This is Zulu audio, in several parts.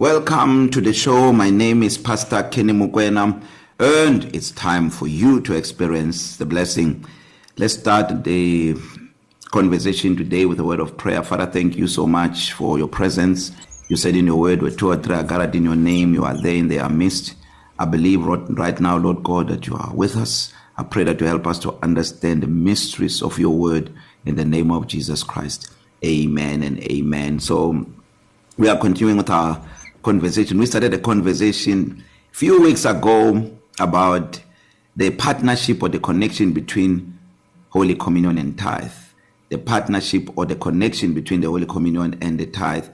Welcome to the show. My name is Pastor Kenny Mukwena, and it's time for you to experience the blessing. Let's start the conversation today with a word of prayer. Father, thank you so much for your presence. You said in your word, where two or three are gathered in your name, you are there in their midst. I believe right now, Lord God, that you are with us. I pray that you help us to understand the mysteries of your word in the name of Jesus Christ. Amen and amen. So we are continuing with our conversation. We started a conversation a few weeks ago about the partnership or the connection between Holy Communion and tithe. The partnership or the connection between the Holy Communion and the tithe.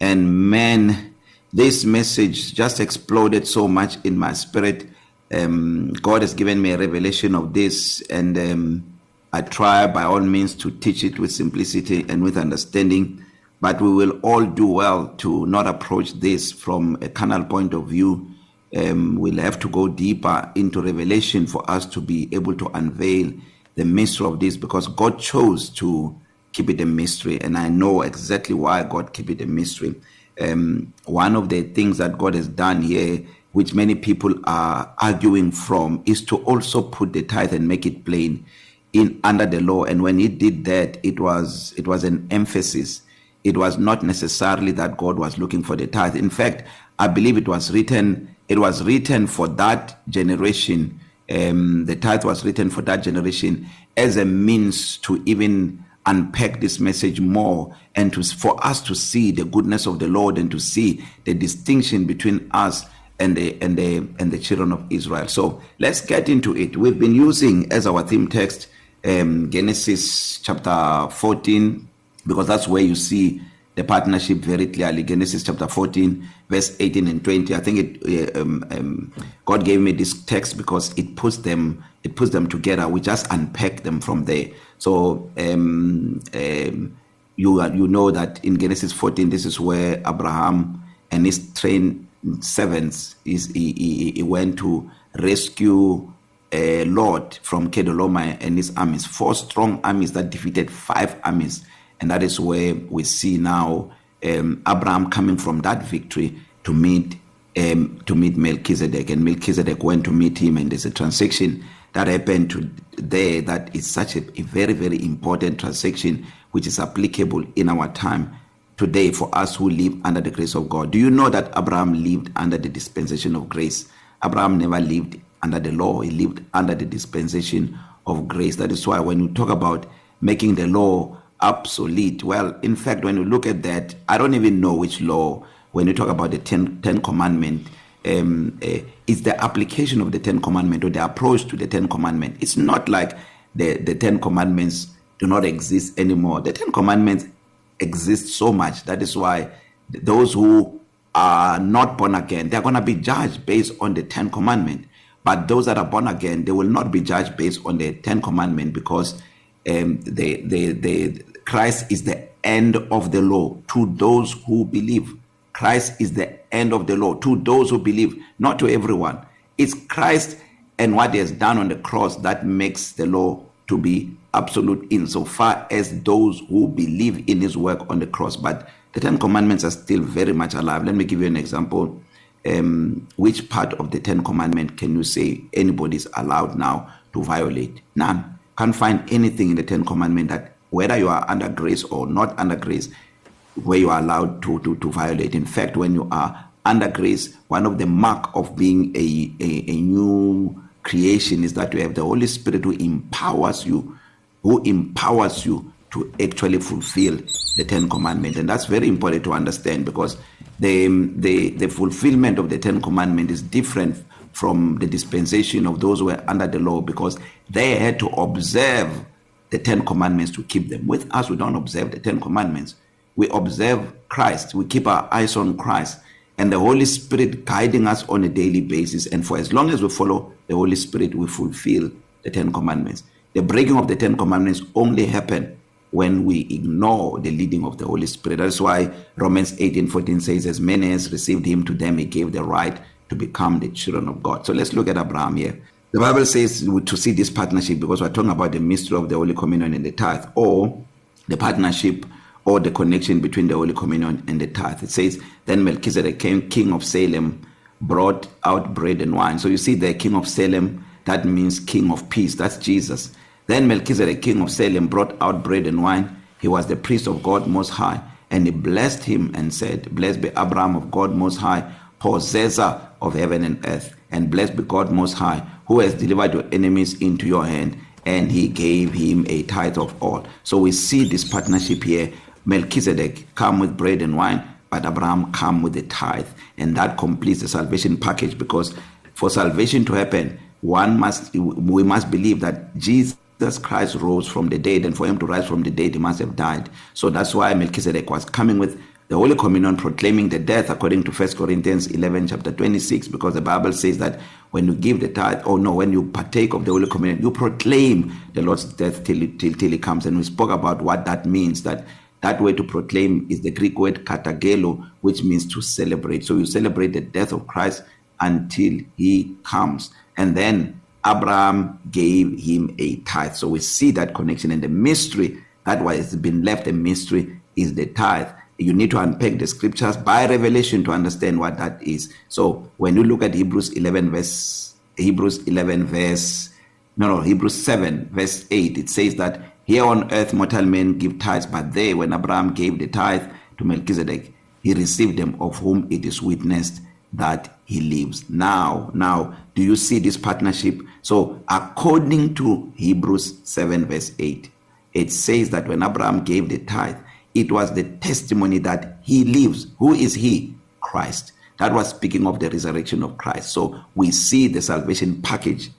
And man, this message just exploded so much in my spirit. Um, God has given me a revelation of this, and um, I try by all means to teach it with simplicity and with understanding. But we will all do well to not approach this from a carnal point of view. Um, we'll have to go deeper into revelation for us to be able to unveil the mystery of this because God chose to keep it a mystery. And I know exactly why God keep it a mystery. Um, one of the things that God has done here, which many people are arguing from, is to also put the tithe and make it plain in under the law. And when he did that, it was it was an emphasis. It was not necessarily that God was looking for the tithe. In fact, I believe it was written. It was written for that generation. Um, the tithe was written for that generation as a means to even unpack this message more and to for us to see the goodness of the Lord and to see the distinction between us and the and the and the children of Israel. So let's get into it. We've been using as our theme text um, Genesis chapter 14 because that's where you see the partnership very clearly. Genesis chapter 14, verse 18 and 20. I think it um, um, God gave me this text because it puts them it puts them together. We just unpack them from there. So um, um, you you know that in Genesis 14, this is where Abraham and his trained servants is he, he, he went to rescue uh, Lot from Kedoloma and his armies, four strong armies that defeated five armies, and that is where we see now um, Abraham coming from that victory to meet um, to meet Melchizedek, and Melchizedek went to meet him, and there's a transaction that happened to there that is such a, a very very important transaction which is applicable in our time today for us who live under the grace of God. Do you know that Abraham lived under the dispensation of grace? Abraham never lived under the law, he lived under the dispensation of grace. That is why when you talk about making the law obsolete, well, in fact, when you look at that, I don't even know which law, when you talk about the Ten, ten Commandment, um, uh, it's the application of the Ten Commandment or the approach to the Ten Commandment. It's not like the, the Ten Commandments do not exist anymore. The Ten Commandments exist so much. That is why those who are not born again, they're going to be judged based on the Ten Commandment. But those that are born again, they will not be judged based on the Ten Commandment because um, the, the, the Christ is the end of the law to those who believe. Christ is the end of the law to those who believe, not to everyone. It's Christ and what he has done on the cross that makes the law to be absolute insofar as those who believe in his work on the cross. But the Ten Commandments are still very much alive. Let me give you an example. Um, which part of the Ten Commandment can you say anybody is allowed now to violate? None. Can't find anything in the Ten Commandment that whether you are under grace or not under grace, where you are allowed to, to, to violate. In fact, when you are under grace, one of the mark of being a, a, a new creation is that you have the Holy Spirit who empowers you, who empowers you to actually fulfill the Ten Commandments. And that's very important to understand because the, the, the fulfillment of the Ten Commandments is different from the dispensation of those who were under the law because they had to observe the Ten Commandments to keep them. With us, we don't observe the Ten Commandments. We observe Christ. We keep our eyes on Christ and the Holy Spirit guiding us on a daily basis. And for as long as we follow the Holy Spirit, we fulfill the Ten Commandments. The breaking of the Ten Commandments only happen when we ignore the leading of the Holy Spirit. That's why Romans 18 14 says, As many as received him, to them he gave the right to become the children of God. So let's look at Abraham here. The Bible says to see this partnership because we're talking about the mystery of the Holy Communion and the tithe, or the partnership or the connection between the Holy Communion and the tithe. It says, Then Melchizedek came, king of Salem, brought out bread and wine. So you see, the king of Salem, that means king of peace. That's Jesus. Then Melchizedek, king of Salem, brought out bread and wine. He was the priest of God Most High. And he blessed him and said, Blessed be Abraham of God Most High, possessor of heaven and earth. And blessed be God Most High, who has delivered your enemies into your hand. And he gave him a tithe of all. So we see this partnership here Melchizedek come with bread and wine, but Abraham come with the tithe. And that completes the salvation package because for salvation to happen, one must we must believe that Jesus Christ rose from the dead, and for him to rise from the dead, he must have died. So that's why Melchizedek was coming with the Holy Communion, proclaiming the death according to 1 Corinthians 11, chapter 26, because the Bible says that when you give the tithe, or no, when you partake of the Holy Communion, you proclaim the Lord's death till, till, till he comes. And we spoke about what that means, that That word to proclaim is the Greek word katagelo, which means to celebrate. So you celebrate the death of Christ until he comes. And then Abraham gave him a tithe. So we see that connection and the mystery that was been left a mystery is the tithe. You need to unpack the scriptures by revelation to understand what that is. So when you look at Hebrews 11 verse Hebrews 11 verse no no Hebrews 7 verse 8 it says that Here on earth, mortal men give tithes, but there, when Abraham gave the tithe to Melchizedek, he received them of whom it is witnessed that he lives. Now, now, do you see this partnership? So, according to Hebrews 7, verse 8, it says that when Abraham gave the tithe, it was the testimony that he lives. Who is he? Christ. That was speaking of the resurrection of Christ. So, we see the salvation package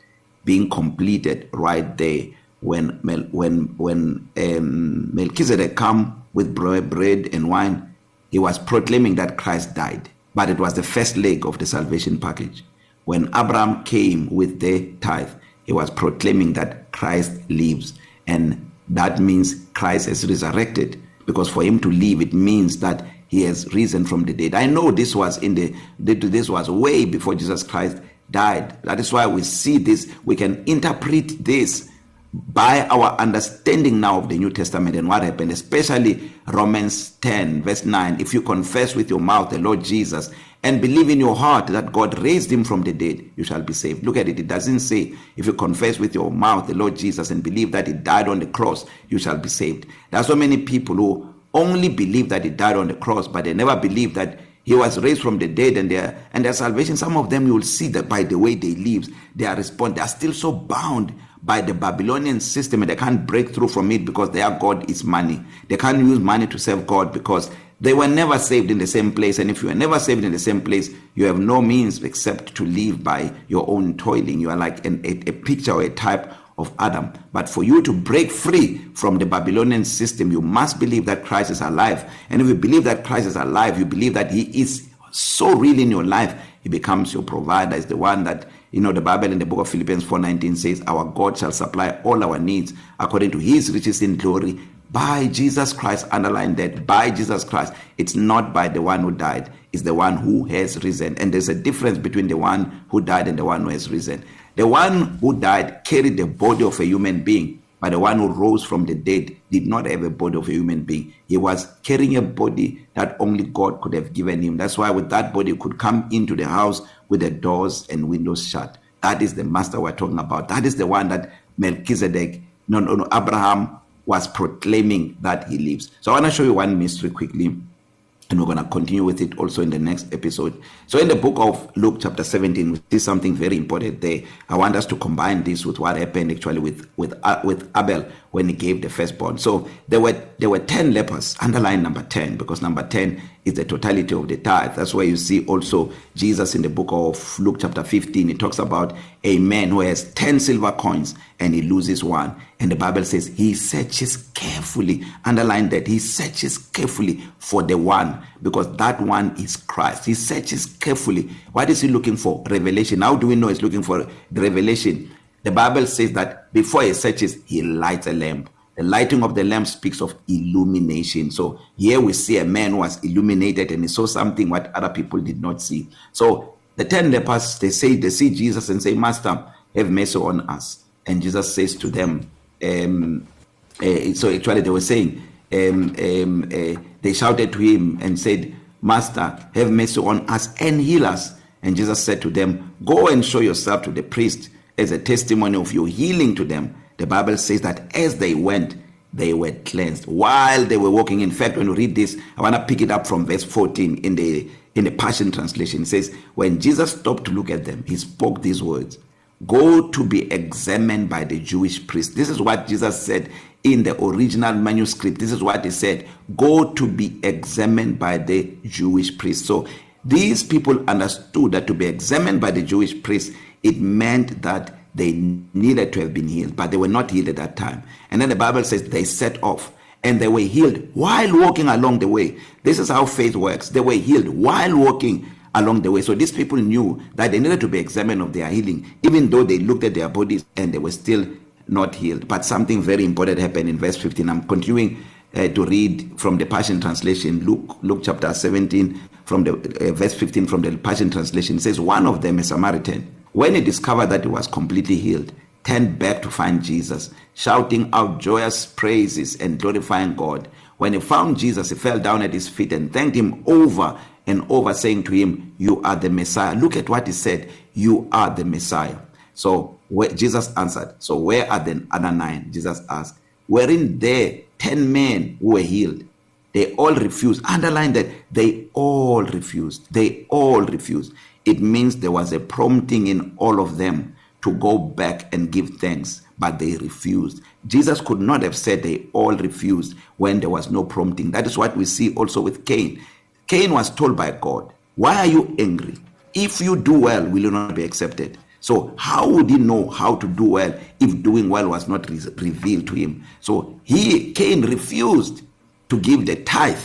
being completed right there when when when um, Melchizedek come with bread and wine, he was proclaiming that Christ died. But it was the first leg of the salvation package. When Abraham came with the tithe, he was proclaiming that Christ lives, and that means Christ has resurrected. Because for him to live, it means that he has risen from the dead. I know this was in the this was way before Jesus Christ died. That is why we see this. We can interpret this by our understanding now of the New Testament and what happened, especially Romans 10, verse 9. If you confess with your mouth the Lord Jesus and believe in your heart that God raised him from the dead, you shall be saved. Look at it. It doesn't say if you confess with your mouth the Lord Jesus and believe that he died on the cross, you shall be saved. There are so many people who only believe that he died on the cross, but they never believe that he was raised from the dead and their and their salvation some of them you will see that by the way they live they are respond they are still so bound by the Babylonian system and they can't break through from it because their God is money. They can't use money to serve God because they were never saved in the same place. And if you are never saved in the same place, you have no means except to live by your own toiling. You are like an, a, a picture or a type of Adam. But for you to break free from the Babylonian system, you must believe that Christ is alive. And if you believe that Christ is alive, you believe that He is so real in your life, He becomes your provider, is the one that You know, the Bible in the book of Philippians 4:19 says, Our God shall supply all our needs according to his riches in glory by Jesus Christ. Underline that by Jesus Christ. It's not by the one who died, it's the one who has risen. And there's a difference between the one who died and the one who has risen. The one who died carried the body of a human being but the one who rose from the dead did not have a body of a human being. He was carrying a body that only God could have given him. That's why with that body could come into the house with the doors and windows shut. That is the master we're talking about. That is the one that Melchizedek, no, no, no, Abraham was proclaiming that he lives. So I want to show you one mystery quickly and we're going to continue with it also in the next episode. So in the book of Luke chapter 17 we see something very important there. I want us to combine this with what happened actually with with uh, with Abel when he gave the firstborn. So there were there were 10 lepers. Underline number 10 because number 10 is the totality of the tithe. That's why you see also Jesus in the book of Luke chapter 15 he talks about a man who has 10 silver coins and he loses one and the Bible says he searches carefully underline that he searches carefully for the one because that one is Christ. He searches carefully. What is he looking for? Revelation. How do we know he's looking for revelation? The Bible says that before he searches he lights a lamp The lighting of the lamp speaks of illumination. So here we see a man was illuminated and he saw something what other people did not see. So the 10 lepers, they say, they see Jesus and say, Master, have mercy on us. And Jesus says to them, um, uh, so actually they were saying, um, um, uh, they shouted to him and said, Master, have mercy on us and heal us. And Jesus said to them, Go and show yourself to the priest as a testimony of your healing to them. The Bible says that as they went, they were cleansed while they were walking. In fact, when you read this, I want to pick it up from verse 14 in the in the Passion Translation. It says, When Jesus stopped to look at them, he spoke these words Go to be examined by the Jewish priest. This is what Jesus said in the original manuscript. This is what he said Go to be examined by the Jewish priest. So these people understood that to be examined by the Jewish priest, it meant that they needed to have been healed, but they were not healed at that time. And then the Bible says they set off and they were healed while walking along the way. This is how faith works. They were healed while walking along the way. So these people knew that they needed to be examined of their healing, even though they looked at their bodies and they were still not healed. But something very important happened in verse 15. I'm continuing uh, to read from the Passion Translation, Luke, Luke chapter 17, from the uh, verse 15 from the Passion Translation. It says, One of them, a Samaritan, when he discovered that he was completely healed, turned back to find Jesus, shouting out joyous praises and glorifying God. When he found Jesus, he fell down at his feet and thanked him over and over, saying to him, You are the Messiah. Look at what he said, You are the Messiah. So where, Jesus answered, So where are the other nine? Jesus asked, Wherein there ten men who were healed? They all refused. Underline that they all refused. They all refused. It means there was a prompting in all of them to go back and give thanks, but they refused. Jesus could not have said they all refused when there was no prompting. That is what we see also with Cain. Cain was told by God, Why are you angry? If you do well, will you not be accepted? So, how would he know how to do well if doing well was not re- revealed to him? So, he, Cain, refused to give the tithe.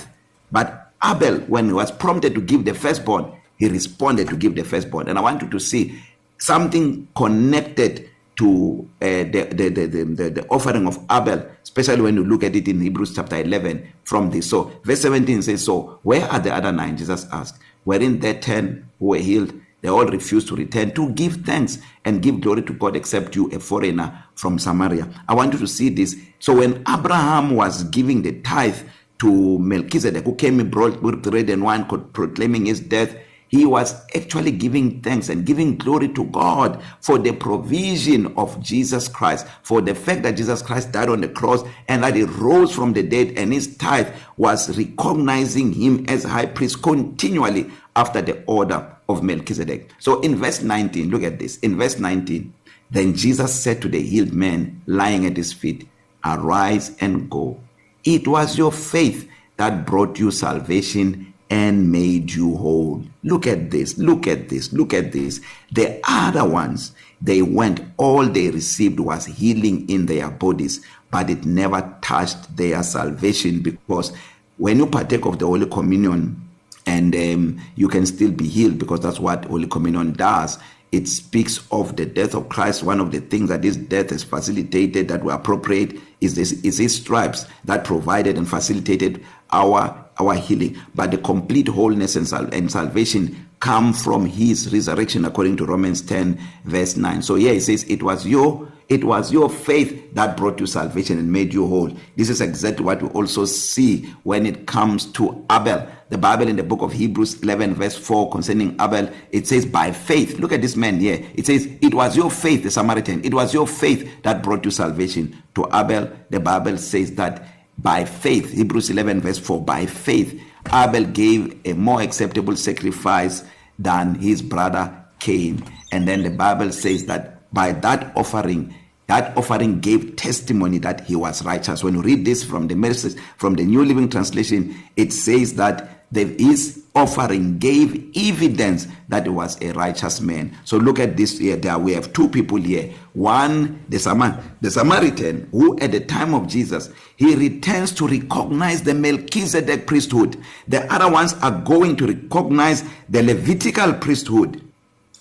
But Abel, when he was prompted to give the firstborn, he responded to give the firstborn. And I want you to see something connected to uh, the, the, the, the, the offering of Abel, especially when you look at it in Hebrews chapter 11 from this. So, verse 17 says, So, where are the other nine? Jesus asked. Wherein the ten who were healed, they all refused to return to give thanks and give glory to God, except you, a foreigner from Samaria. I want you to see this. So, when Abraham was giving the tithe to Melchizedek, who came and brought bread and wine, proclaiming his death, he was actually giving thanks and giving glory to God for the provision of Jesus Christ, for the fact that Jesus Christ died on the cross and that he rose from the dead, and his tithe was recognizing him as high priest continually after the order of Melchizedek. So in verse 19, look at this. In verse 19, then Jesus said to the healed man lying at his feet, Arise and go. It was your faith that brought you salvation and made you whole. Look at this, look at this, look at this. The other ones, they went, all they received was healing in their bodies, but it never touched their salvation because when you partake of the Holy Communion, and um, you can still be healed because that's what Holy Communion does. It speaks of the death of Christ. One of the things that this death has facilitated that were appropriate is this is his stripes that provided and facilitated our our healing but the complete wholeness and, sal- and salvation come from his resurrection according to Romans 10 verse 9 so here it says it was your it was your faith that brought you salvation and made you whole. This is exactly what we also see when it comes to Abel. The bible in the book of Hebrews 11 verse 4 concerning Abel it says by faith. Look at this man here. It says it was your faith the Samaritan it was your faith that brought you salvation. To Abel the bible says that by faith Hebrews 11 verse 4 by faith Abel gave a more acceptable sacrifice than his brother Cain. And then the bible says that by that offering that offering gave testimony that he was righteous. When you read this from the message from the new living translation it says that there is offering gave evidence that he was a righteous man. So look at this here. There we have two people here. One the Samar the Samaritan who at the time of Jesus he returns to recognize the Melchizedek priesthood. The other ones are going to recognize the Levitical priesthood.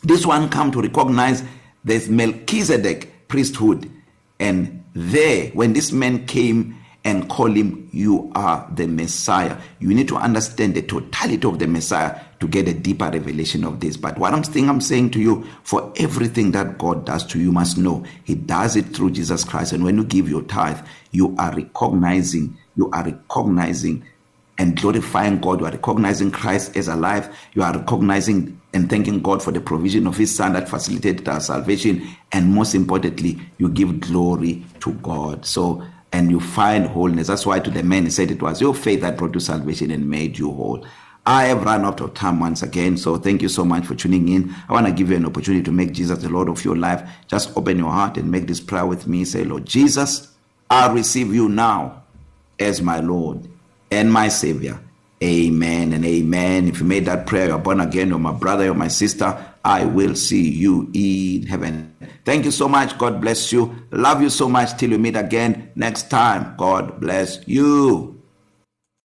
This one come to recognize this Melchizedek priesthood. And there when this man came and call him you are the messiah you need to understand the totality of the messiah to get a deeper revelation of this. But what I'm saying, I'm saying to you, for everything that God does to you, you must know He does it through Jesus Christ. And when you give your tithe, you are recognizing, you are recognizing and glorifying God. You are recognizing Christ as alive. You are recognizing and thanking God for the provision of His Son that facilitated our salvation. And most importantly, you give glory to God. So, and you find wholeness. That's why to the man he said it was your faith that brought you salvation and made you whole. I have run out of time once again, so thank you so much for tuning in. I want to give you an opportunity to make Jesus the Lord of your life. Just open your heart and make this prayer with me. Say, Lord Jesus, I receive you now as my Lord and my Savior. Amen and amen. If you made that prayer, you're born again, you're my brother, you're my sister. I will see you in heaven. Thank you so much. God bless you. Love you so much till we meet again next time. God bless you.